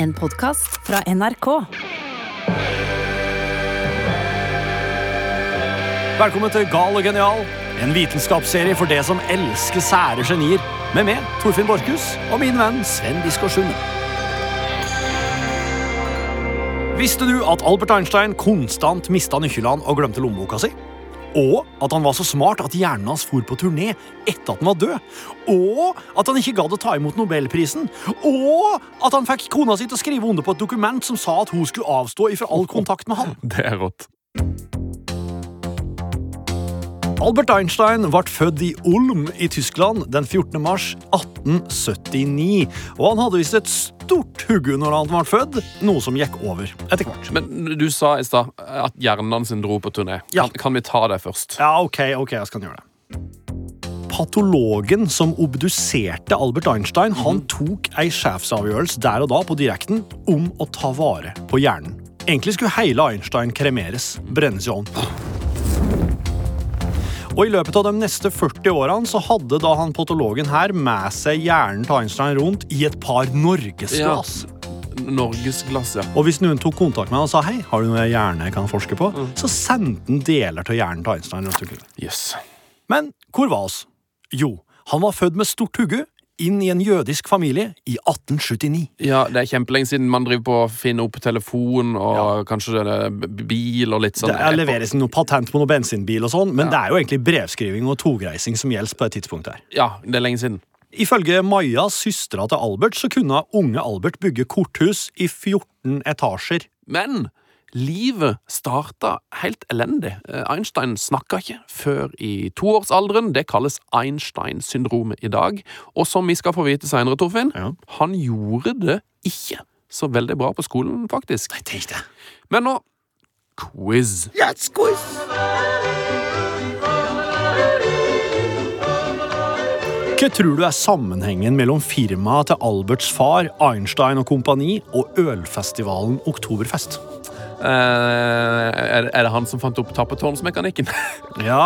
En podkast fra NRK. Velkommen til Gal og genial, en vitenskapsserie for det som elsker sære genier. Med meg, Torfinn Borchhus, og min venn Sven Biskår Sunde. Visste du at Albert Einstein konstant mista nøklene og glemte lommeboka si? Og at han var så smart at hjernen hans for på turné etter at han var død. Og at han ikke gadd å ta imot nobelprisen. Og at han fikk kona si til å skrive under på et dokument som sa at hun skulle avstå ifra all kontakt med han. Det er rått. Albert Einstein ble født i Ulm i Tyskland den 14. mars 1879. Og han hadde visst et stort hugge når han ble født, noe som gikk over etter hvert. Men du sa i stad at hjernen hans dro på turné. Ja. Kan, vi ta det først? Ja, ok, ok, jeg skal gjøre det. Patologen som obduserte Albert Einstein, han tok ei sjefsavgjørelse der og da på direkten om å ta vare på hjernen. Egentlig skulle hele Einstein kremeres, brennes i ovnen. Og I løpet av de neste 40 årene så hadde da han patologen her med seg hjernen til Einstein rundt i et par norgesglass. Norgesglass, ja. Og hvis noen tok kontakt med han og sa hei, har du noe hjerne jeg kan forske på, så sendte han deler av hjernen til Einstein rundt omkring. Yes. Men hvor var oss? Jo, han var født med stort hugge inn i en jødisk familie i 1879. Ja, Det er kjempelenge siden man driver på å finne opp telefon og kanskje det er bil og litt sånn. Det er leveres noe patent på noe bensinbil og sånn, men det er jo egentlig brevskriving og togreising som gjelder på et tidspunkt her. Ja, det er lenge siden. Ifølge Maja, søstera til Albert, så kunne unge Albert bygge korthus i 14 etasjer. Men livet starta helt elendig. Eh, Einstein snakka ikke før i toårsalderen. Det kalles Einstein-syndromet i dag. Og som vi skal få vite seinere, Torfinn, Ja. han gjorde det ikke så veldig bra på skolen, faktisk. Tenk det. Men nå quiz. Hva tror du er sammenhengen mellom firmaet til Alberts far, Einstein og kompani, og ølfestivalen Oktoberfest? Eh, er, det han som fant opp tappetårnsmekanikken? Ja,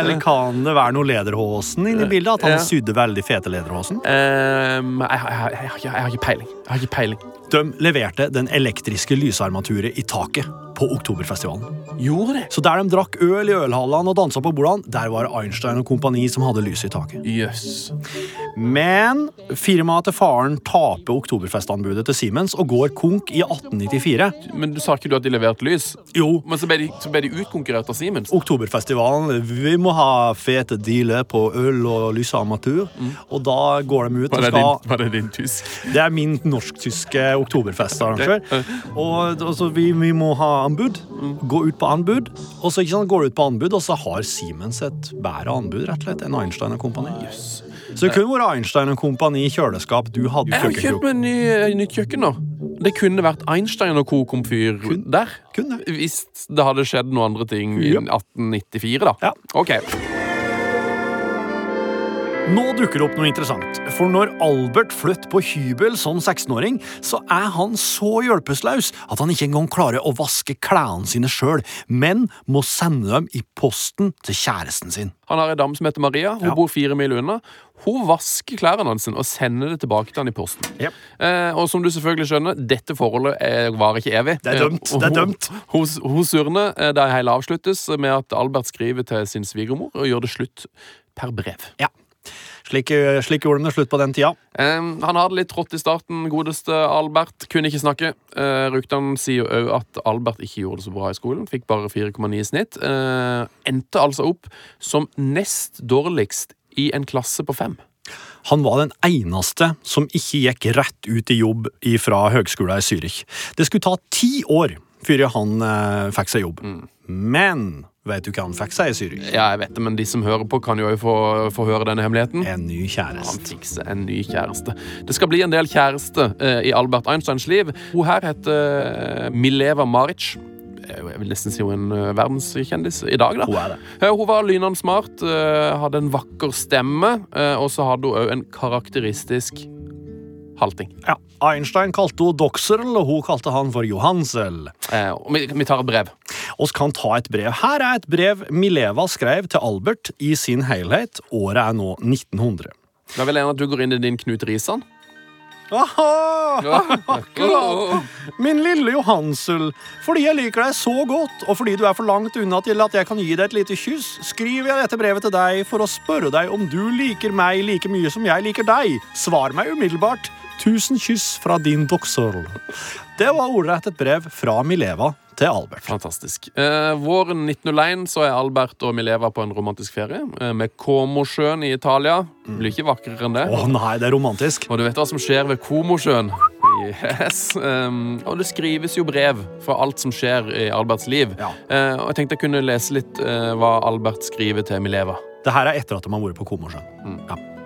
eller kan det være noe lederhåsen inni bildet? At han Ja. sydde veldig fete lederhåsen? Um, jeg, jeg, jeg, jeg har ikke peiling. Jeg har ikke peiling. De leverte den elektriske lysarmaturet i taket på Oktoberfestivalen. Gjorde det? Så der de drakk øl i ølhallene og dansa på bordene, der var det Einstein og kompani som hadde lys i taket. Yes. Men firmaet til faren taper Oktoberfestanbudet til Siemens og går konk i 1894. Men du sa ikke du at de leverte lys? Jo, Men så ble de, så ble de utkonkurrert av Siemens? Oktoberfestivalen Vi må ha fete dealer på øl og lysarmatur. Og da går de ut Var og skal din, var det din tysk? Det er min norsk-tyske oktoberfestarrangør. Og altså, vi, vi må ha anbud. Gå ut på anbud. Og så ikke sant, går du ut på anbud, og så har Siemens et bedre anbud rett og slett enn Einstein og kompani. Så det kunne vært Einstein og kompani kjøleskap. Du hadde Jeg har kjøpt meg ny, eh, nytt kjøkken nå. Det kunne vært Einstein og co-komfyr der. Kunne. Hvis det hadde skjedd noen andre ting i Ja. 1894, da. Ja. Ok. Nå dukker det opp noe interessant. For når Albert flytter på hybel som 16-åring, så er han så hjelpeløs at han ikke engang klarer å vaske klærne sine sjøl, men må sende dem i posten til kjæresten sin. Han har ei dame som heter Maria. Hun Ja. bor fire mil unna. Hun vasker klærne hans og sender det tilbake til han i posten. Yep. Eh, og som du selvfølgelig skjønner, dette forholdet eh, varer ikke evig. Det er dømt, det er Eh, dømt. Hun, hun, hun surner eh, da hele avsluttes med at Albert skriver til sin svigermor og gjør det slutt per brev. Ja. Slik, slik gjorde de det slutt på den tida. Um, han hadde litt trått i starten, godeste Albert. Kunne ikke snakke. Uh, Ryktene sier jo òg at Albert ikke gjorde det så bra i skolen. Fikk bare 4,9 i snitt. Uh, endte altså opp som nest dårligst i en klasse på fem. Han var den eneste som ikke gikk rett ut i jobb fra høgskolen i Zürich. Det skulle ta ti år før han eh, fikk seg jobb. Men vet du hva han fikk seg i Zürich? Ja, jeg vet det, men de som hører på, kan jo også få, få høre denne hemmeligheten. En ny Han kjæreste. fikser en ny kjæreste. Det skal bli en del kjæreste uh, i Albert Einsteins liv. Hun her heter uh, Mileva Maric. Jeg vil nesten si hun er en eh, verdenskjendis i dag, da. Hun er det. Hun var lynende smart, hadde en vakker stemme, og så hadde hun òg en karakteristisk halting. Ja. Einstein kalte hun Doxerl, og hun kalte han for Johansel. Eh, vi, vi tar et brev. Vi kan ta et brev. Her er et brev Mileva skrev til Albert i sin helhet. Året er nå 1900. Da vil jeg at du går inn i din Knut Risan. Akkurat. Min lille Johansel, fordi jeg liker deg så godt, og fordi du er for langt unna til at jeg kan gi deg et lite kyss, skriver jeg dette brevet til deg for å spørre deg om du liker meg like mye som jeg liker deg. Svar meg umiddelbart. Tusen kyss fra din doktor. Det var ordrett et brev fra Mileva til Albert. Fantastisk. Eh, våren 1901 så er Albert og Mileva på en romantisk ferie eh, med Komosjøen i Italia. Blir ikke vakrere enn det. Å nei, det er romantisk. Og du vet hva som skjer ved Komosjøen? Yes. Um, og det skrives jo brev for alt som skjer i Alberts liv. Ja. Uh, og jeg tenkte jeg kunne lese litt uh, hva Albert skriver til Mileva. Det her er etter at de har vært på Komosjøen. Ja.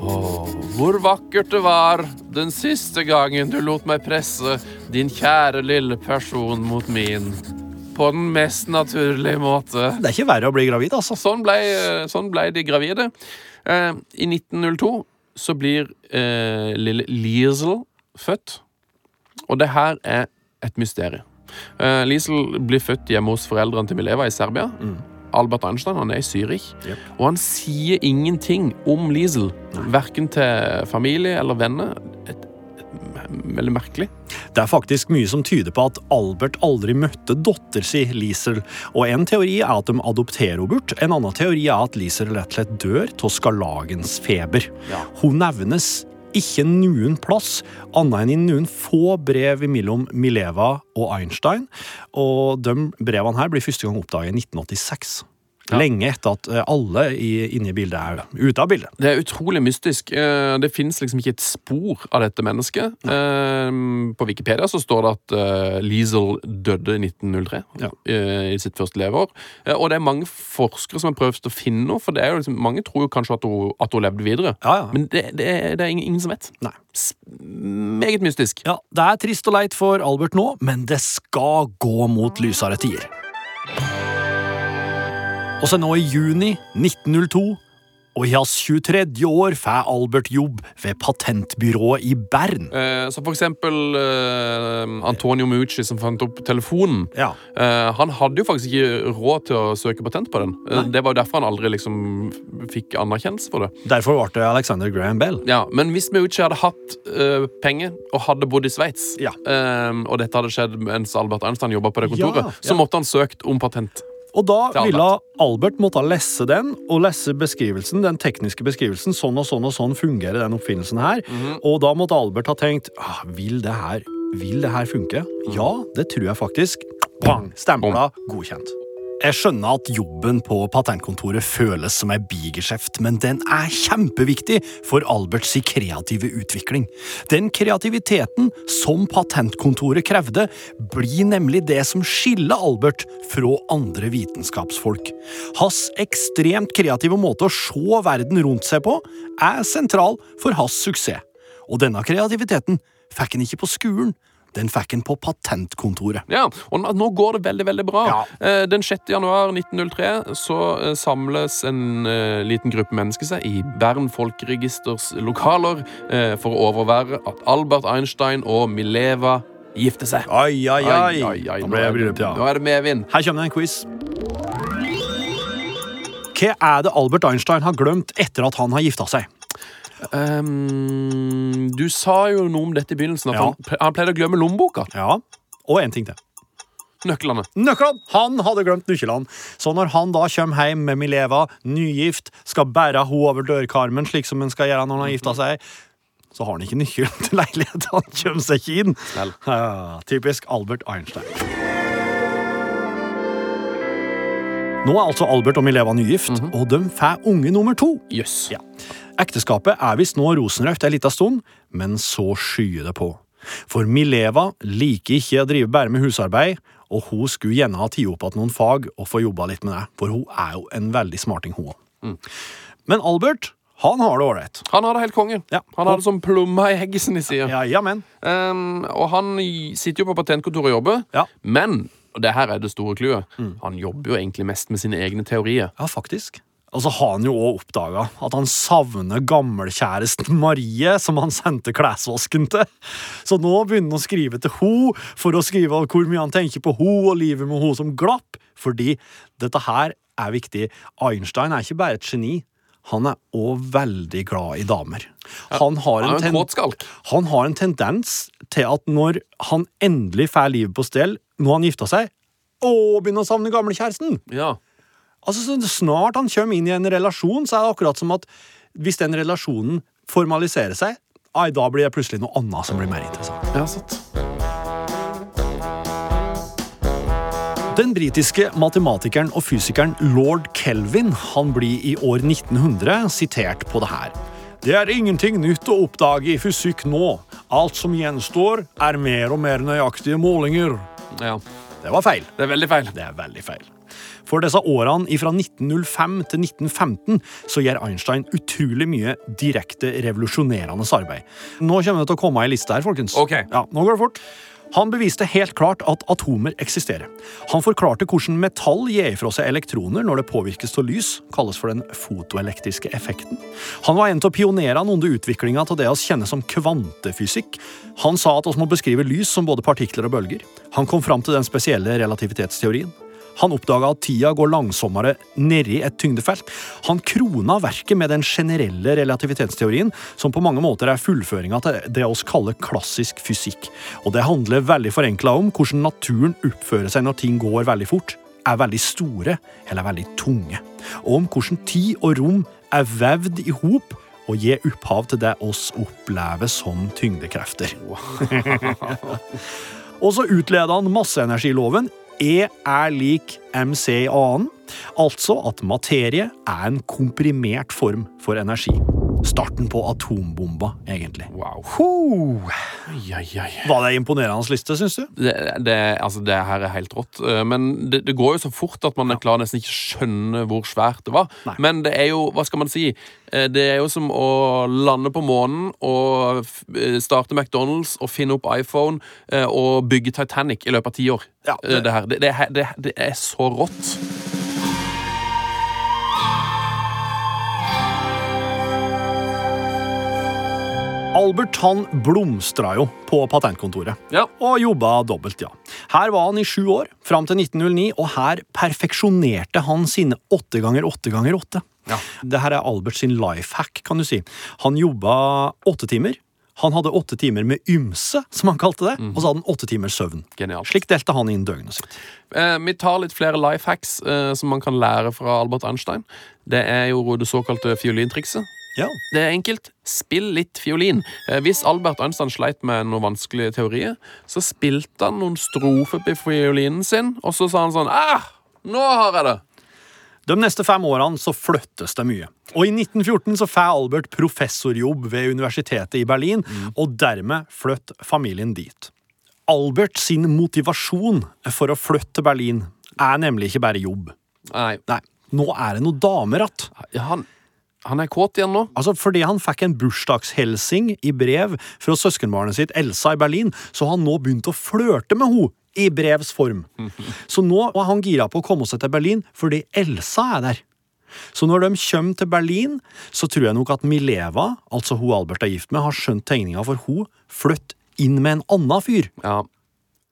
Åh, hvor vakkert det var den siste gangen du lot meg presse din kjære lille person mot min. På den mest naturlige måte. Det er ikke verre å bli gravid, altså. Sånn ble, sånn ble de gravide. Eh, I 1902 så blir eh, lille Liesel født. Og det her er et mysterium. Eh, Liesel blir født hjemme hos foreldrene til Mileva i Serbia. Albert Einstein han er i Zürich, yep. og han sier ingenting om Liesel. Verken til familie eller venner. Et, et, veldig merkelig. Det er faktisk mye som tyder på at Albert aldri møtte datter si, Liesel. Og En teori er at de adopterer henne bort. En annen teori er at Liesel rett og slett dør av skarlagensfeber. Ja. Hun nevnes ikke noen plass, annet enn i noen få brev mellom Mileva og Einstein. Og de brevene her blir første gang oppdaget i 1986. Ja. Lenge etter at eh, alle inne i bildet er ute av bildet. Det er utrolig mystisk. Eh, Det fins liksom ikke et spor av dette mennesket. Eh, På Wikipedia så står det at Liesel døde i 1903, Ja. i sitt første leveår. Og det er mange forskere som har prøvd å finne henne, for det er jo liksom, mange tror jo kanskje at hun, at hun levde videre. Ja, ja. Men det, det, er, det er ingen, som vet. Nei. Meget mystisk. Ja, Det er trist og leit for Albert nå, men det skal gå mot lysere tider. Og så nå i juni 1902, og i hans 23. år får Albert jobb ved patentbyrået i Bern. Eh, Så for eksempel eh, Antonio Mucci som fant opp telefonen. Ja, Eh, han hadde jo faktisk ikke råd til å søke patent på den. Eh, Nei. det var jo derfor han aldri liksom fikk anerkjennelse for det. Derfor ble det Alexander Graham Bell. Ja, Men hvis Mucci hadde hatt eh, penger og hadde bodd i Sveits, Ja. eh, og dette hadde skjedd mens Albert Einstein jobba på det kontoret, Ja, ja. så måtte han søkt om patent. Og da ville Albert måtte lese den, og lese beskrivelsen, den tekniske beskrivelsen. Sånn og sånn og sånn fungerer den oppfinnelsen her. Og da måtte Albert ha tenkt ah, vil, det her, vil det her funke? Ja, det tror jeg faktisk. Bang! Stempla, godkjent. Jeg skjønner at jobben på patentkontoret føles som ei bigeskjeft, men den er kjempeviktig for Alberts kreative utvikling. Den kreativiteten som patentkontoret krevde, blir nemlig det som skiller Albert fra andre vitenskapsfolk. Hans ekstremt kreative måte å se verden rundt seg på er sentral for hans suksess. Og denne kreativiteten fikk han ikke på skolen, den fikk han på patentkontoret. Ja, og nå- går det veldig veldig bra. Ja. Eh, Den 6. januar 1903 så eh, samles en eh, liten gruppe mennesker seg i Bern folkeregisters lokaler for å overvære at Albert Einstein og Mileva gifter seg. Oi, oi, oi. Nå er det-. Nå er det medvind. Her kommer det en quiz. Hva er det Albert Einstein har glemt etter at han har gifta seg? Ehm, du sa jo noe om dette i begynnelsen. At Ja. han, han pleide å glemme lommeboka. Ja, Og en ting til. Nøklene. Nøklene! Han hadde glemt nøklene. Så når han da kommer hjem med Mileva, nygift, skal bære henne over dørkarmen, slik som han skal gjøre når han har gifta seg, så har han ikke nøkkelen til leiligheten. Han kommer seg ikke inn. Ja, typisk Albert Einstein. Nå er altså Albert og Mileva nygift, og de får unge nummer to. Yes. Ja. Ekteskapet er visst nå rosenrødt en liten stund, men så skyer det på. For Mileva liker ikke å drive bare med husarbeid, og hun skulle gjerne ha tatt opp igjen noen fag og få jobba litt med det, for hun er jo en veldig smarting, hun òg. Men Albert, han har det ålreit. Han har det helt konge. Ja. Han har det som plomma i eggesen i sida. Ja, ja, Um, og han sitter jo på patentkontoret og jobber, Ja. men og det her er det store clouet. Han jobber jo egentlig mest med sine egne teorier. Ja, faktisk. Og så har han jo òg oppdaga at han savner gammelkjæresten Marie, som han sendte klesvasken til. Så nå begynner han å skrive til ho for å skrive hvor mye han tenker på ho og livet med ho som glapp. Fordi dette her er viktig. Einstein er ikke bare et geni. han er òg veldig glad i damer. Han har, en han har en tendens til at når han endelig får livet på stell, når han gifta seg, og begynner å savne gamlekjæresten. Ja. Altså, så snart han kommer inn i en relasjon, så er det akkurat som at hvis den relasjonen formaliserer seg, ai, da blir det plutselig noe annet som blir mer interessant. ja, sant. Den britiske matematikeren og fysikeren lord Kelvin han blir i år 1900 sitert på det her. Det er ingenting nytt å oppdage i fysikk nå. Alt som gjenstår, er mer og mer nøyaktige målinger. Ja. Det var feil. Det er veldig feil. Det er veldig feil. For disse årene fra 1905 til 1915 så gjør Einstein utrolig mye direkte revolusjonerende arbeid. Nå kommer det til å komme ei liste her, folkens. Ok. Ja, nå går det fort. Han beviste helt klart at atomer eksisterer. Han forklarte hvordan metall gir fra seg elektroner når det påvirkes av lys, kalles for den fotoelektriske effekten. Han var en av pionerene under utviklinga av det vi kjenner som kvantefysikk. Han sa at vi må beskrive lys som både partikler og bølger. Han kom fram til den spesielle relativitetsteorien. Han oppdaga at tida går langsommere nedi et tyngdefelt. Han krona verket med den generelle relativitetsteorien, som på mange måter er fullføringa til det oss kaller klassisk fysikk. Og det handler veldig forenkla om hvordan naturen oppfører seg når ting går veldig fort, er veldig store eller er veldig tunge. Og om hvordan tid og rom er vevd i hop og gir opphav til det oss opplever som tyngdekrefter. Og så utleda han masseenergiloven E er lik MC i annen, altså at materie er en komprimert form for energi. Starten på atombomba, egentlig. Wow. Oi, oi, oi. Var det en imponerende liste, syns du? Det, det, altså, det her er helt rått. Eh, Men det, det går jo så fort at man klarer nesten ikke skjønne hvor svært det var. Nei. Men det er jo, hva skal man si Eh, Det er jo som å lande på månen og eh, starte McDonald's og finne opp iPhone og bygge Titanic i løpet av ti år. Ja, det- her, det, det, er- det, det er så rått. Albert han blomstra jo på patentkontoret. Ja. Og jobba dobbelt, ja. Her var han i sju år, fram til 1909, og her perfeksjonerte han sine åtte ganger åtte ganger åtte. Ja. Dette er Albert sin life hack, kan du si. Han jobba åtte timer. Han hadde åtte timer med ymse, som han kalte det, og så hadde han åtte timers søvn. Genialt. Slik delte han inn døgnet sitt. Eh, vi tar litt flere life hacks eh, som man kan lære fra Albert Einstein. Det er jo det såkalte fiolintrikset. Ja. Det er enkelt. Spill litt fiolin. Eh, Hvis Albert Einstein sleit med noen vanskelige teorier, så spilte han noen strofer på fiolinen sin, og så sa han sånn ah, nå har jeg det! De neste fem årene så flyttes det mye. Og i 1914 så får Albert professorjobb ved universitetet i Berlin, og dermed flytter familien dit. Albert sin motivasjon for å flytte til Berlin er nemlig ikke bare jobb. Nei, Nei, nå er det noe damer Ja, han, han er kåt igjen nå. Altså, fordi han fikk en bursdagshelsing i brev fra søskenbarnet sitt Elsa i Berlin, så har han nå begynt å flørte med henne i brevs form. Så nå var han gira på å komme seg til Berlin fordi Elsa er der. Så når de kommer til Berlin, så tror jeg nok at Mileva, altså hun Albert er gift med, har skjønt tegninga for hun flytter inn med en annen fyr. Ja,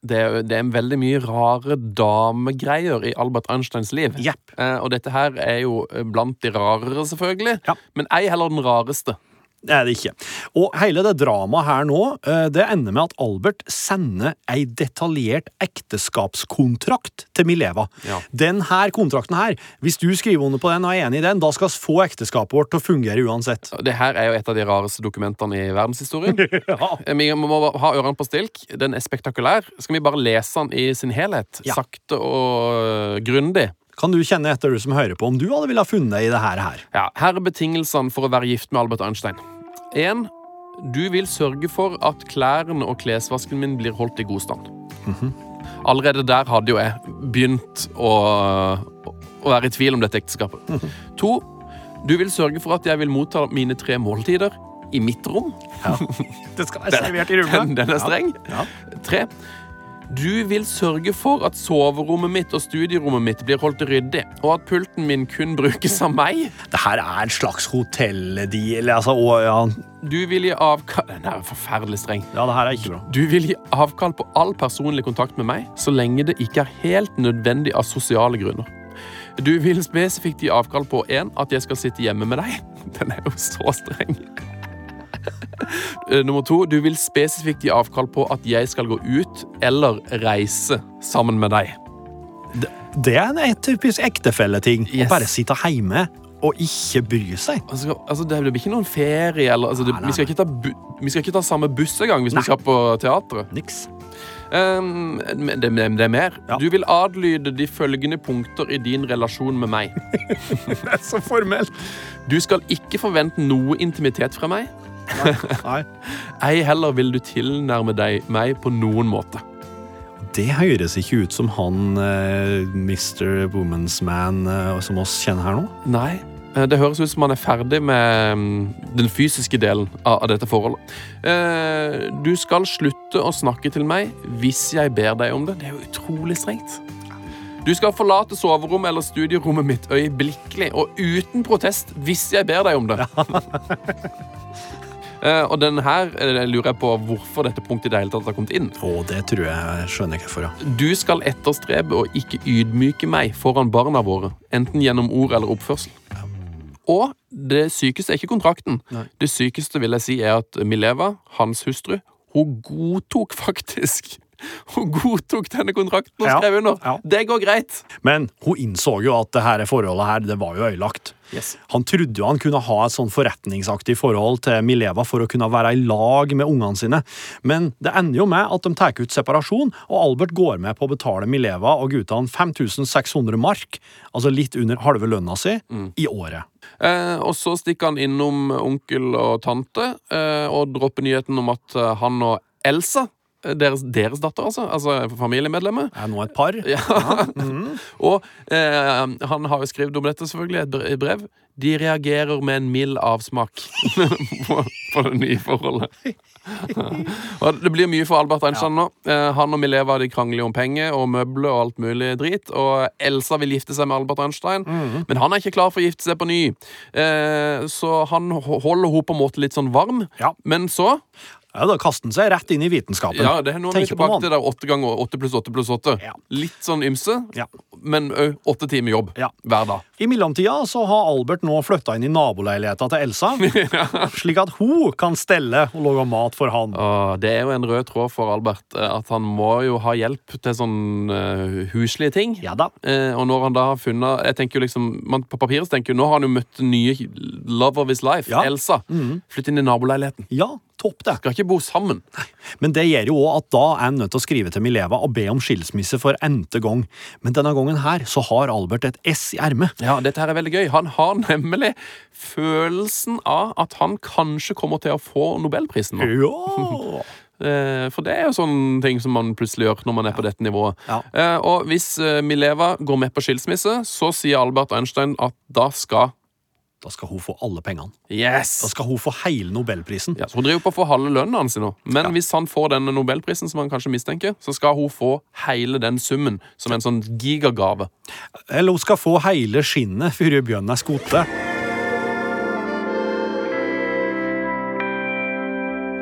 det er, det er veldig mye rare damegreier i Albert Einsteins liv. Yep. Eh, og dette her er jo blant de rarere, selvfølgelig. Ja. Men ei heller den rareste. Det er det ikke. Og hele det dramaet her nå, eh, det ender med at Albert sender ei detaljert ekteskapskontrakt til Mileva. Ja. Den her kontrakten her, hvis du skriver under på den og er enig i den, da skal vi få ekteskapet vårt til å fungere uansett. Det her er jo et av de rareste dokumentene i verdenshistorien. Ja. Eh, Vi må ha ørene på stilk. Den er spektakulær. Skal vi bare lese den i sin helhet? Ja. Sakte og øh, grundig. Kan du kjenne etter, du som hører på, om du hadde ville funnet i det her? Ja, her er betingelsene for å være gift med Albert Einstein. 1. Du vil sørge for at klærne og klesvasken min blir holdt i god stand. Allerede der hadde jo jeg begynt å, å være i tvil om dette ekteskapet. 2. Du vil sørge for at jeg vil motta mine tre måltider i mitt rom. Det skal være servert i rommet. Den, den er streng. Ja. 3. Du vil sørge for at soverommet mitt og studierommet mitt blir holdt ryddig, og at pulten min kun brukes av meg. Det her er en slags hotelldeal, altså. Ja. Du vil gi avkall Den er forferdelig streng. ja, det her er ikke bra. Du vil gi avkall på all personlig kontakt med meg så lenge det ikke er helt nødvendig av sosiale grunner. Du vil spesifikt gi avkall på én, at jeg skal sitte hjemme med deg. Den er jo så streng. Eh, Nummer to, du vil spesifikt gi avkall på at jeg skal gå ut eller reise sammen med deg. Det, det er en typisk ektefelleting. Yes. Å bare sitte hjemme og ikke bry seg. Altså, altså det blir ikke noen ferie eller altså, det, Nei, nei, vi, skal ikke ta vi skal ikke ta samme buss engang hvis Nei. vi skal på teatret. Niks. Um, det, det, det er mer. Ja. Du vil adlyde de følgende punkter i din relasjon med meg. Det er så formelt. Du skal ikke forvente noe intimitet fra meg. Nei. Ei heller vil du tilnærme deg meg på noen måte. Det høres ikke ut som han eh, Mr. Woman's Man eh, som oss kjenner her nå. Nei. eh, Det høres ut som han er ferdig med mm, den fysiske delen av, av dette forholdet. Eh, du skal slutte å snakke til meg hvis jeg ber deg om det. Det er jo utrolig strengt. Du skal forlate soverommet eller studierommet mitt øyeblikkelig og uten protest hvis jeg ber deg om det. Eh, og den her jeg lurer jeg på hvorfor dette punktet i det hele tatt har kommet inn. Oh, det tror jeg skjønner jeg hvorfor. Ja. Du skal etterstrebe å ikke ydmyke meg foran barna våre, enten gjennom ord eller oppførsel. Og det sykeste er ikke kontrakten. Nei. Det sykeste vil jeg si er at Mileva, hans hustru, hun godtok faktisk Hun godtok denne kontrakten og skrev under. ja. Det går greit. Men hun innså jo at det her forholdet her, det var jo øyelagt. Yes. Han trodde jo han kunne ha et sånn forretningsaktig forhold til Mileva for å kunne være i lag med ungene sine, men det ender jo med at de tar ut separasjon, og Albert går med på å betale Mileva og guttene 5600 mark, altså litt under halve lønna si, i året. Eh, og så stikker han innom onkel og tante eh, og dropper nyheten om at eh, han og Elsa deres, deres datter, altså. Altså familiemedlemmer. Er nå et par? Ja. Og eh, han har jo skrevet om dette, selvfølgelig, et brev. De reagerer med en mild avsmak på, på det nye forholdet. og det blir mye for Albert Einstein nå. Eh, han og Mileva de krangler om penger og møbler og alt mulig drit. Og Elsa vil gifte seg med Albert Einstein, men han er ikke klar for å gifte seg på ny. Eh, så han holder henne på en måte litt sånn varm. Ja. Men så Ja, da kaster han seg rett inn i vitenskapen. ja, det er nå er vi tilbake til der åtte ganger åtte pluss åtte pluss åtte. Ja. Litt sånn ymse, Ja. men òg åtte timer jobb Ja. hver dag. I mellomtida så har Albert nå flytta inn i naboleiligheta til Elsa, slik at hun kan stelle og lage mat for han. Åh, det er jo en rød tråd for Albert eh, at han må jo ha hjelp til sånn uh, huslige ting. Ja da. Uh, og når han da har funnet Jeg tenker jo liksom man, På papiret tenker jeg, Nå har han jo møtt nye love of his life. Elsa. Flytt inn i naboleiligheten. Ja, topp det. Skal ikke bo sammen. Men det gjør jo òg at da er han nødt til å skrive til Mileva og be om skilsmisse for n-te gang. Men denne gangen her så har Albert et S i ermet. Ja, dette her er veldig gøy. Han har nemlig følelsen av at han kanskje kommer til å få Nobelprisen nå. Ja! Eh, For det er jo sånne ting som man plutselig gjør når man er på dette nivået. Ja. Eh, Og hvis eh, Mileva går med på skilsmisse, så sier Albert Einstein at da skal Da skal hun få alle pengene. Yes! Da skal hun få hele Nobelprisen. Ja, så Hun driver på å få halve lønnen hans nå. Men Ja. hvis han får denne Nobelprisen, som han kanskje mistenker, så skal hun få hele den summen som en sånn gigagave. Eller hun skal få hele skinnet før bjørnen er skutt.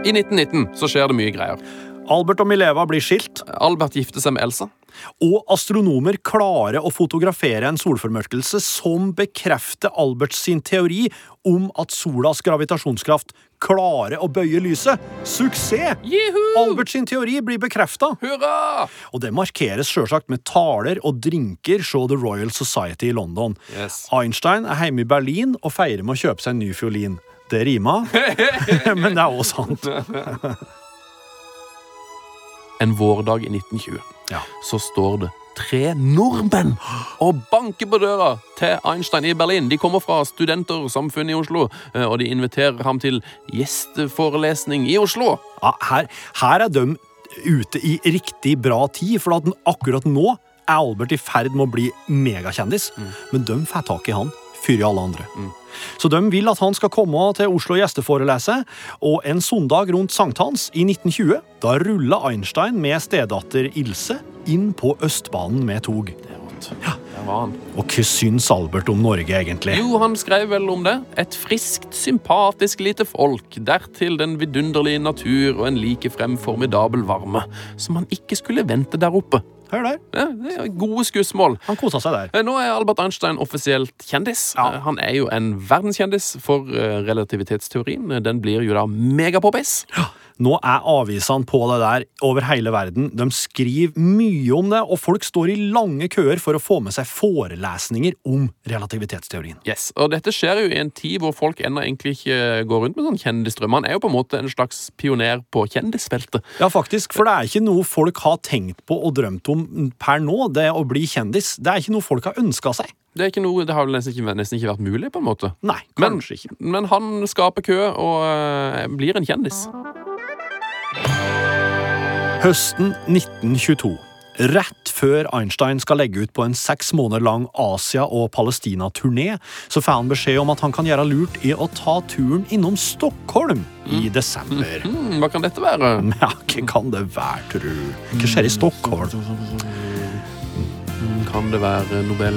I 1919 så skjer det mye greier. Albert og Mileva blir skilt, Albert gifter seg med Elsa. og astronomer klarer å fotografere en solformørkelse som bekrefter Alberts sin teori om at solas gravitasjonskraft klarer å bøye lyset. Suksess! Juhu! Albert sin teori blir bekrefta. Og det markeres sjølsagt med taler og drinker fra The Royal Society i London. Yes. Einstein er hjemme i Berlin og feirer med å kjøpe seg en ny fiolin. Det rimer, men det er også sant. En vårdag i 1920 Ja. så står det tre nordmenn og banker på døra til Einstein i Berlin. De kommer fra Studentersamfunnet i Oslo, eh, og de inviterer ham til gjesteforelesning i Oslo. Ja, her, her er de ute i riktig bra tid, for at akkurat nå er Albert i ferd med å bli megakjendis. Men de får tak i han før alle andre. Så de vil at han skal komme til Oslo og gjesteforelese, og en søndag rundt sankthans i 1920, da ruller Einstein med stedatter Ilse inn på Østbanen med tog. Ja. Der var han. Og hva syns Albert om Norge, egentlig? Jo, han skrev vel om det. Et friskt, sympatisk lite folk, dertil den vidunderlige natur og en likefrem formidabel varme, som han ikke skulle vente der oppe. Hør der. Ja, det er gode skussmål. Han kosa seg der. Eh, Nå er Albert Einstein offisielt kjendis. Ja. Eh, Han er jo en verdenskjendis for eh, relativitetsteorien. Den blir jo da megapoppis. Nå er avisene på det der over hele verden. De skriver mye om det, og folk står i lange køer for å få med seg forelesninger om relativitetsteorien. Yes, og Dette skjer jo i en tid hvor folk ennå egentlig ikke går rundt med sånn kjendisdrøm. Han er jo på en måte en slags pioner på kjendisfeltet. Ja, faktisk, for det er ikke noe folk har tenkt på og drømt om per nå, det å bli kjendis. Det er ikke noe folk har ønska seg. Det er ikke noe, det har vel nesten ikke, nesten ikke vært mulig, på en måte. Nei, Men, kanskje ikke. men han skaper kø og øh, blir en kjendis. Høsten 1922. Rett før Einstein skal legge ut på en seks måneder lang Asia- og Palestina-turné, så får han beskjed om at han kan gjøre lurt i å ta turen innom Stockholm i desember. Hmm, hva kan dette være? Ja, hva kan det være, tru? Hva skjer i Stockholm? Kan det være Nobel...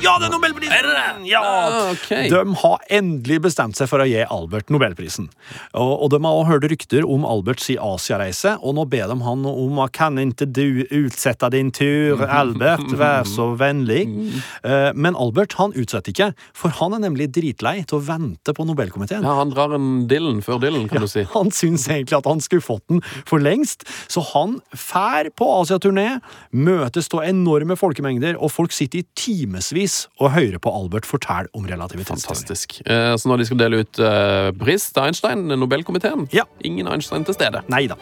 Ja, det er Nobelprisen! Er? Ja! Ah, okay. De har endelig bestemt seg for å gi Albert Nobelprisen. Og, og de har også hørt rykter om Alberts Asiareise, og nå ber de han om at kan ikke du utsette din tur, Albert, vær så vennlig. Eh, Men Albert han utsetter ikke, for han er nemlig dritlei til å vente på Nobelkomiteen. Ja, Han drar en Dylan før Dylan, kan du si. Han syns egentlig at han skulle fått den for lengst, så han fær på Asiaturné, møtes av enorme folkemengder, og folk sitter i timevis og hører på Albert fortelle om relativitetsteorien. Fantastisk. Eh, Så når de skal dele ut eh, pris til Einstein, Nobelkomiteen, Ja. ingen Einstein til stede. Nei da.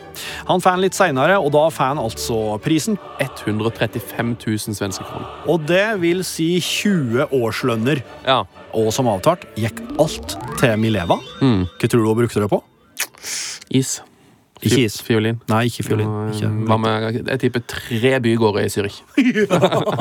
Han får den litt seinere, og da får han altså prisen. 135 000 svenske kroner. Og det vil si 20 årslønner. Ja. Og som avtalt gikk alt til Mileva. Mm. Hva tror du hun brukte det på? Is. Ikke is. Fiolin. Nei, ikke fiolin. Eh, Hva Ikke. med Jeg tipper tre bygårder i Zürich.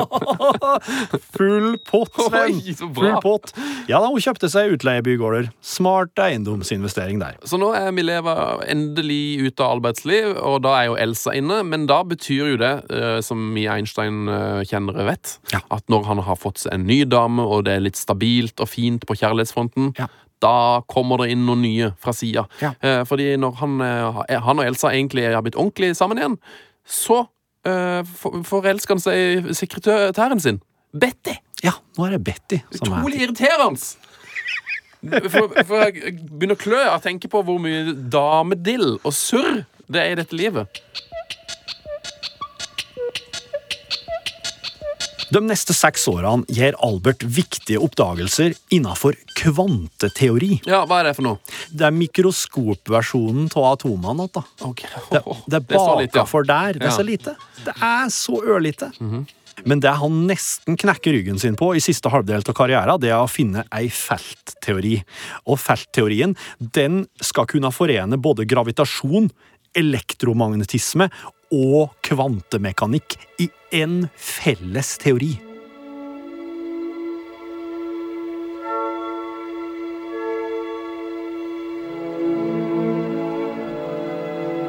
Full pott, Sven! Full pott. Ja da, hun kjøpte seg utleiebygårder. Smart eiendomsinvestering der. Så nå er Mileva endelig ute av arbeidsliv, og da er jo Elsa inne. Men da betyr jo det, eh, som vi Einstein-kjennere vet, Ja. at når han har fått seg en ny dame, og det er litt stabilt og fint på kjærlighetsfronten, Ja. Da kommer det inn noen nye fra sida. Ja. Eh, fordi når han, eh, han og Elsa egentlig har blitt ordentlig sammen igjen, så eh, for- forelsker han seg i sekretæren sin. Betty! Ja, nå er det Betty som er Utrolig irriterende! For, for jeg begynner å klø av å tenke på hvor mye damedill og surr det er i dette livet. De neste seks årene gir Albert viktige oppdagelser innenfor kvanteteori. Ja, hva er det for noe? Det er mikroskopversjonen av atomene. Da. Ok. Det, det er lite, ja. baka for der. Det er så lite. Det er så ørlite. Men det han nesten knekker ryggen sin på i siste halvdel av karrieren, det er å finne ei feltteori. Og feltteorien den skal kunne forene både gravitasjon, elektromagnetisme og kvantemekanikk i én felles teori.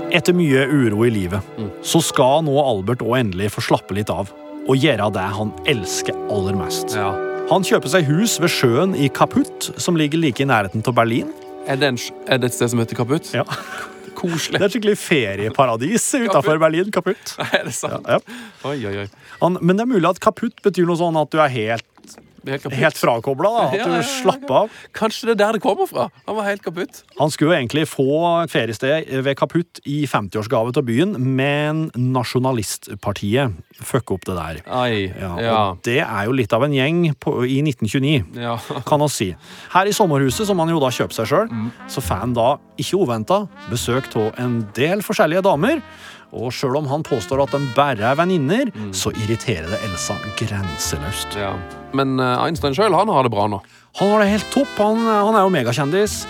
Etter mye uro i livet, så skal nå Albert òg endelig få slappe litt av og gjøre det han elsker aller mest. Ja. Han kjøper seg hus ved sjøen i Kaputt, som ligger like i nærheten av Berlin. Er det, en, er det et sted som heter Kaputt? Ja. Koselig. Det er skikkelig ferieparadis utafor Berlin. Kaputt. Er det sant? Ja. Oi, oi, oi. Han, men det er mulig at kaputt betyr noe sånn at du er helt, Helt helt frakobla. At Ja, ja, ja, du slapp av. Kanskje det er der det kommer fra? Han var helt kaputt. Han skulle egentlig få feriested ved Kaputt i 50-årsgave til byen, men Nasjonalistpartiet fucka opp det der. Og det er jo litt av en gjeng på, i 1929. ja. kan vi si. Her i sommerhuset, som han jo da kjøper seg sjøl, Mm. så får han da, ikke uventa, besøk av en del forskjellige damer. Og sjøl om han påstår at de bare er venninner, Mm. så irriterer det Elsa grenseløst. ja. Men eh, Einstein sjøl, han har det bra nå. Han har det helt topp. Han, han er jo megakjendis.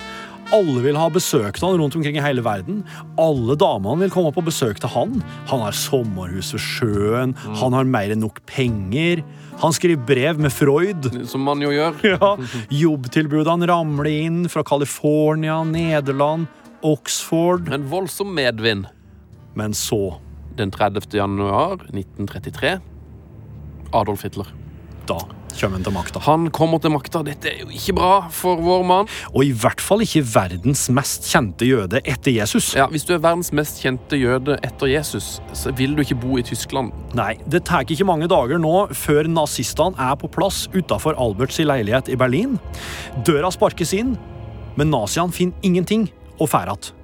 Alle vil ha besøk av han rundt omkring i hele verden. Alle damene vil komme på besøk til han. Han har sommerhus ved sjøen. Mm. Han har mer enn nok penger. Han skriver brev med Freud. Som man jo gjør. Ja, Jobbtilbudene ramler inn fra California, Nederland, Oxford. En voldsom medvind. Men så, Den 30. januar 1933. Adolf Hitler. da kommer han til makta. Han kommer til makta. Dette er jo ikke bra for vår mann. Og i hvert fall ikke verdens mest kjente jøde etter Jesus. Ja, Hvis du er verdens mest kjente jøde etter Jesus, så vil du ikke bo i Tyskland. Nei, det tar ikke mange dager nå før nazistene er på plass utafor Alberts leilighet i Berlin. Døra sparkes inn, men naziene finner ingenting og drar igjen.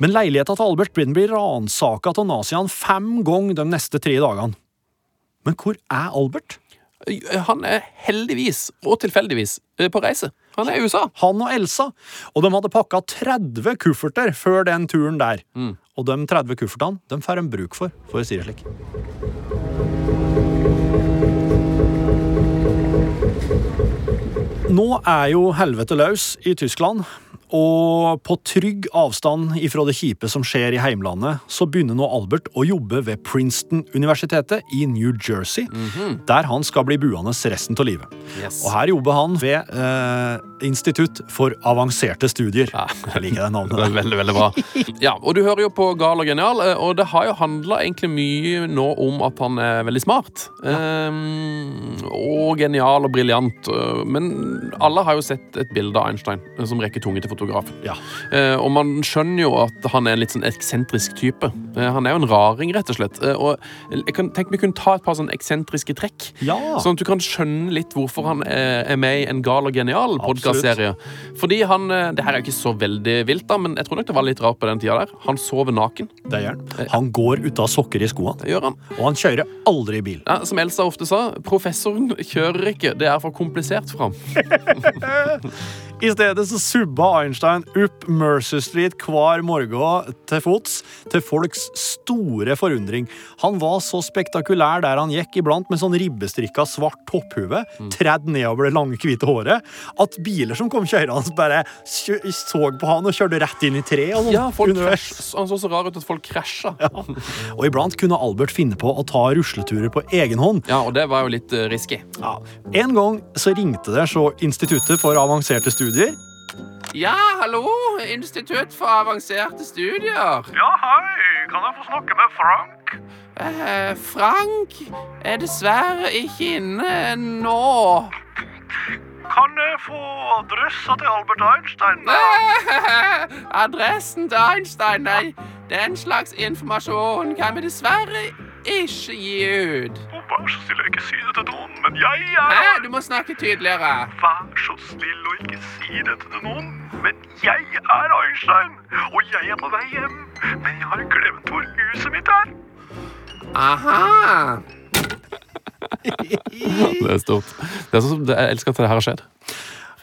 Men leiligheta til Albert Brin blir ransaka av naziene fem ganger de neste tre dagene. Men hvor er Albert? Han er heldigvis, og tilfeldigvis, eh, på reise. Han er i USA. Han og Elsa. Og de hadde pakka 30 kufferter før den turen der. Og de 30 kuffertene de får de bruk for, for å si det slik. Nå er jo helvete løs i Tyskland. Og på trygg avstand ifra det kjipe som skjer i heimlandet, så begynner nå Albert å jobbe ved Princeton-universitetet i New Jersey, der han skal bli buende resten av livet. Yes. Og her jobber han ved eh, Institutt for avanserte studier. Jeg liker det navnet. Det er veldig, veldig bra. Ja, og Du hører jo på Gal og genial, eh, og det har jo handla egentlig mye nå om at han er veldig smart. Ehm, og genial og briljant. eh, Men alle har jo sett et bilde av Einstein eh, som rekker tunge til fotografen. Ja. Eh, og man skjønner jo at han er en litt sånn eksentrisk type. Eh, han er jo en raring, rett og slett. Eh, og jeg kan tenke vi kunne ta et par sånn eksentriske trekk. Ja. Sånn at du kan skjønne litt hvorfor han er er med i en gal og genial podkastserie. Fordi han eh, Det her er jo ikke så veldig vilt, da, men jeg tror nok det var litt rart på den tida der. Han sover naken. Det gjør han. Han går ut av sokker i skoene, Det gjør han. og han kjører aldri bil. Ja, som Elsa ofte sa, professoren kjører ikke. Det er for komplisert for ham. I stedet så subba Einstein opp Mercer Street hver morgen til fots, til folks store forundring. Han var så spektakulær der han gikk, iblant med sånn ribbestrikka svart topphue, tredd nedover det lange, hvite håret, at biler som kom kjørende, bare så på han og kjørte rett inn i treet. og sånn Ja, folk Han så så rar ut at folk krasja. Ja. Og iblant kunne Albert finne på å ta rusleturer på egen hånd. Ja, og det var jo litt eh, risky. Ja. En gang så ringte det så Instituttet for avanserte studier. Ja, hallo! Institutt for avanserte studier. Ja, hei. Kan jeg få snakke med Frank? Eh, Frank er dessverre ikke inne nå. Kan jeg få adressa til Albert Einstein? Adressen til Einstein, nei. Den slags informasjon kan vi dessverre ikke gi ut. Vær så snill å ikke si det til noen, men jeg Hæ? er Du må snakke tydeligere. Vær så snill å ikke si det til noen, men jeg er Einstein, og jeg er på vei hjem. Men jeg har glemt hvor huset mitt er. Aha. Det er stort. Det er sånn som jeg elsker at det her har skjedd.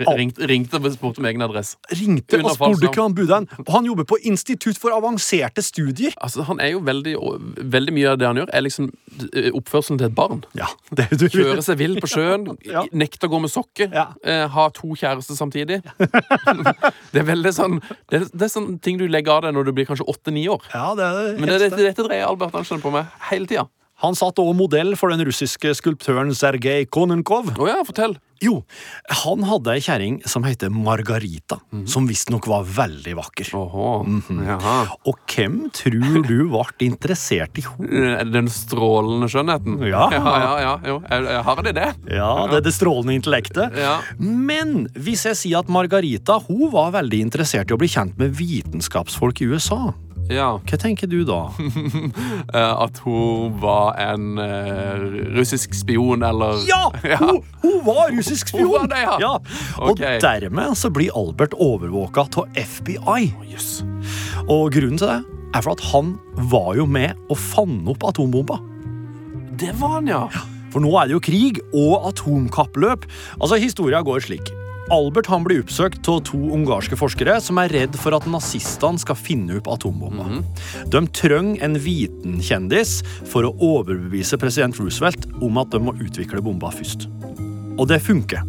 Ringt, ringte og spurte om egen adresse. Ringte og spurte hva han bodde. hen. Og han jobber på Institutt for avanserte studier. Altså, han er jo veldig, veldig mye av det han gjør, er liksom eh, oppførselen til et barn. Ja, det du Kjøre seg vill på sjøen, Ja. nekte å gå med sokker, Ja. eh, ha to kjærester samtidig. det er veldig sånn det er, det er sånn ting du legger av deg når du blir kanskje åtte-ni år. Ja, det er det Men det, dette, dette dreier Albert Einstein på meg hele tida. Han satt også modell for den russiske skulptøren Sergej Konenkov. Oh ja, fortell. Jo, han hadde ei kjerring som heter Margarita, som visstnok var veldig vakker. Åhå. Mhm. Jaha. Og hvem tror du ble interessert i henne? Den strålende skjønnheten? Ja. ja, ja, ja jo. Jeg, jeg har det, det. Ja, det er det strålende intellektet. Ja. Men hvis jeg sier at Margarita hun var veldig interessert i å bli kjent med vitenskapsfolk i USA, ja. hva tenker du da? Eh, At hun var en uh, russisk spion, eller Ja! Hun, hun var russisk spion! Hun var det, ja. Og okay. dermed så blir Albert overvåka av FBI. Jøss. Og grunnen til det er for at han var jo med og fant opp atombomba. Det var han, ja. For nå er det jo krig og atomkappløp. Altså, Historia går slik. Albert han blir oppsøkt av to ungarske forskere som er redd for at nazistene skal finne opp atombomba. De trenger en vitenkjendis for å overbevise president Roosevelt om at de må utvikle bomba først. Og det funker.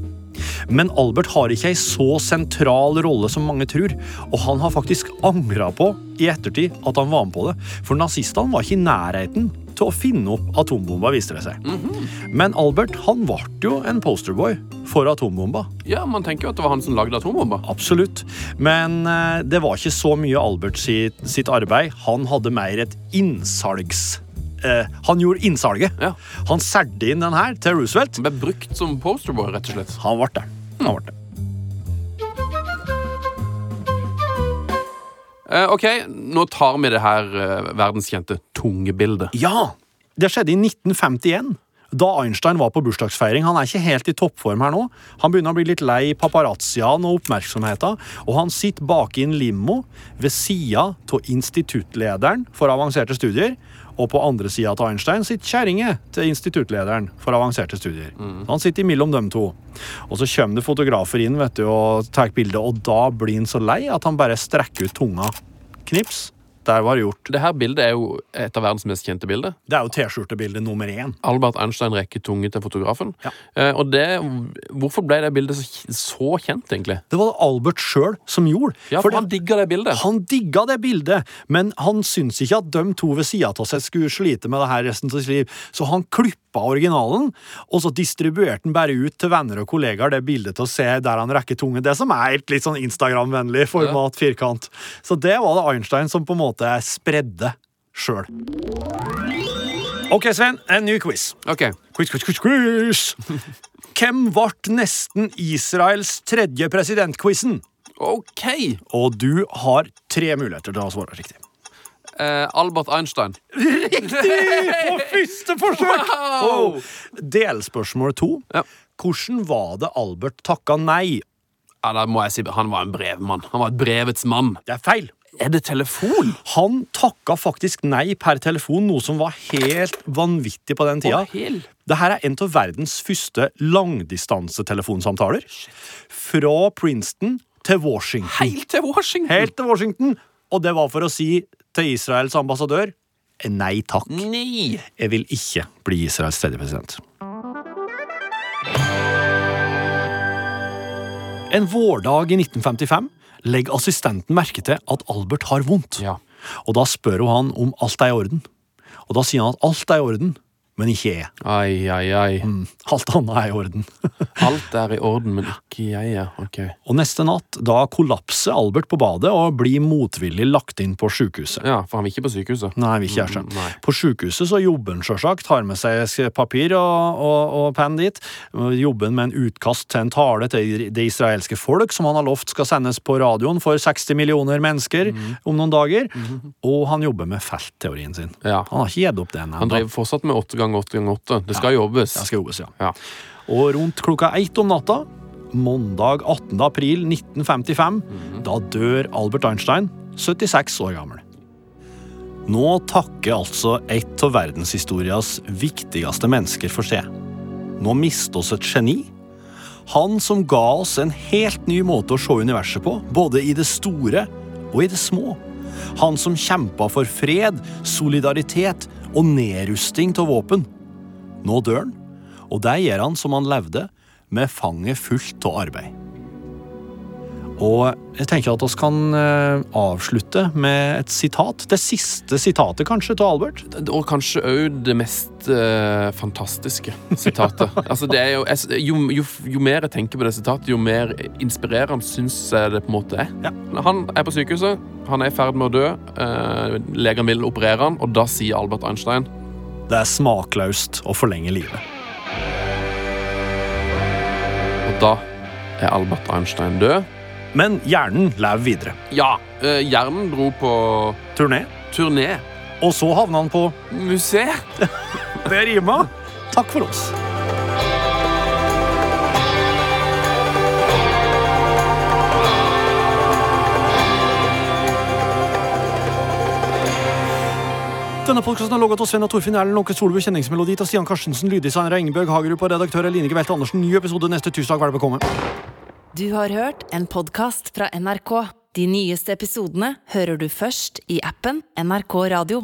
Men Albert har ikke ei så sentral rolle som mange tror, og han har faktisk angra på i ettertid at han var med på det, for nazistene var ikke i nærheten til å finne opp atombomba, viste det seg. Men Albert han ble jo en posterboy for atombomba. Ja, Man tenker jo at det var han som lagde atombomba. Absolutt. Men eh, det var ikke så mye Albert sitt, sitt arbeid. Han hadde mer et innsalgs eh, han gjorde innsalget. Ja. Han solgte inn den her til Roosevelt. Han ble brukt som posterboy, rett og slett. Han ble det. Han ble det. Ok, nå tar vi det her eh, verdenskjente tungebildet. Ja! Det skjedde i 1951. Da Einstein var på bursdagsfeiring. Han er ikke helt i toppform her nå. Han begynner å bli litt lei paparazziaen og oppmerksomheten, og han sitter bak i en limo ved sida av instituttlederen for avanserte studier. Og på andre sida av Einstein sitter kjerringa til instituttlederen for avanserte studier. Så Han sitter imellom dem to. Og så kommer det fotografer inn vet du, og tar bilde, og da blir han så lei at han bare strekker ut tunga. Knips. Der var det gjort. Det her bildet er jo et av verdens mest kjente bilder. Det er jo T-skjortebilde nummer én. Albert Einstein rekker tunge til fotografen. Ja. Eh, og det, hvorfor ble det bildet så, så kjent, egentlig? Det var det Albert sjøl som gjorde. Ja, for for han digga det bildet. han digga det bildet, men han syntes ikke at de to ved sida av seg skulle slite med det her resten av sitt liv, så han klippa originalen, og så distribuerte han bare ut til venner og kollegaer det bildet til å se der han rekker tunge. Det som er litt sånn Instagram-vennlig format, firkant. Så det var det Einstein som på en måte spredde sjøl. Ok, Sven, en ny quiz. Ok, Quiz, quiz, quiz, quiz! Hvem ble nesten Israels tredje presidentquizen? ok Og du har tre muligheter til å svare riktig. Eh, Albert Einstein. Riktig! På første forsøk! Wow! Oh. Delspørsmål to. Ja. Hvordan var det Albert takka nei? Ja, da må jeg si Han var en brevmann. Han var et brevets mann. Det er feil. Er det telefon? Han takka faktisk nei per telefon, noe som var helt vanvittig på den tida. Oh. Dette er en av verdens første langdistansetelefonsamtaler. Fra Princeton til Washington. Helt til Washington. Helt til Washington. Og det var for å si til Israels ambassadør nei takk. Nei. Jeg vil ikke bli Israels tredje president. En vårdag i 1955 legger assistenten merke til at Albert har vondt. Ja. Og da spør hun han om alt er i orden. Og da sier han at alt er i orden, men ikke jeg. Ai, ai, ai. Mm, Alt annet er i orden. Alt er i orden, men ikke jeg, ja. Ok. Og neste natt da kollapser Albert på badet og blir motvillig lagt inn på sykehuset. Ja, for han vil ikke på sykehuset. Nei, vil ikke jeg. Mm, nei. På sykehuset så jobber han selvsagt, har med seg papir og, og, og penn dit. Jobber med en utkast til en tale til det israelske folk, som han har lovt skal sendes på radioen for 60 millioner mennesker mm. om noen dager. Og han jobber med feltteorien sin. Ja. Han har ikke gitt opp det ennå. Han driver fortsatt med åtte ganger åtte ganger åtte. Det skal jobbes. Det skal jobbes, ja. Ja. Og rundt klokka ett om natta, mandag 18. april 1955, Mhm. da dør Albert Einstein, 76 år gammel. Nå takker altså et av verdenshistorias viktigste mennesker for seg. Nå mister oss et geni. Han som ga oss en helt ny måte å se universet på, både i det store og i det små. Han som kjempa for fred, solidaritet og nedrusting av våpen. Nå dør han, og det gjør han som han levde, med fanget fullt av arbeid. Og jeg tenker at vi kan eh, avslutte med et sitat. Det siste sitatet, kanskje, til Albert. Og kanskje òg det mest uh, fantastiske sitatet. altså det er jo, jeg, jo, jo, jo mer jeg tenker på det sitatet, jo mer inspirerende syns jeg det på en måte er. Ja. Han er på sykehuset, han er i ferd med å dø. Uh, legen vil operere han, og da sier Albert Einstein Det er smakløst å forlenge livet. Da er Albert Einstein død. Men hjernen lever videre. Ja, eh, hjernen dro på Turné. turné. Og så havna han på Museet. Det rima. Takk for oss. Denne podkasten er logget av Sven og Torfinn Erlend Lånke Solbu, kjenningsmelodi til Stian Karstensen, lyddesigner av Ingebjørg Hagerup og redaktør Eline Gevelte Andersen. Ny episode neste tirsdag. Vær velkommen. Du har hørt en podkast fra NRK. De nyeste episodene hører du først i appen NRK Radio.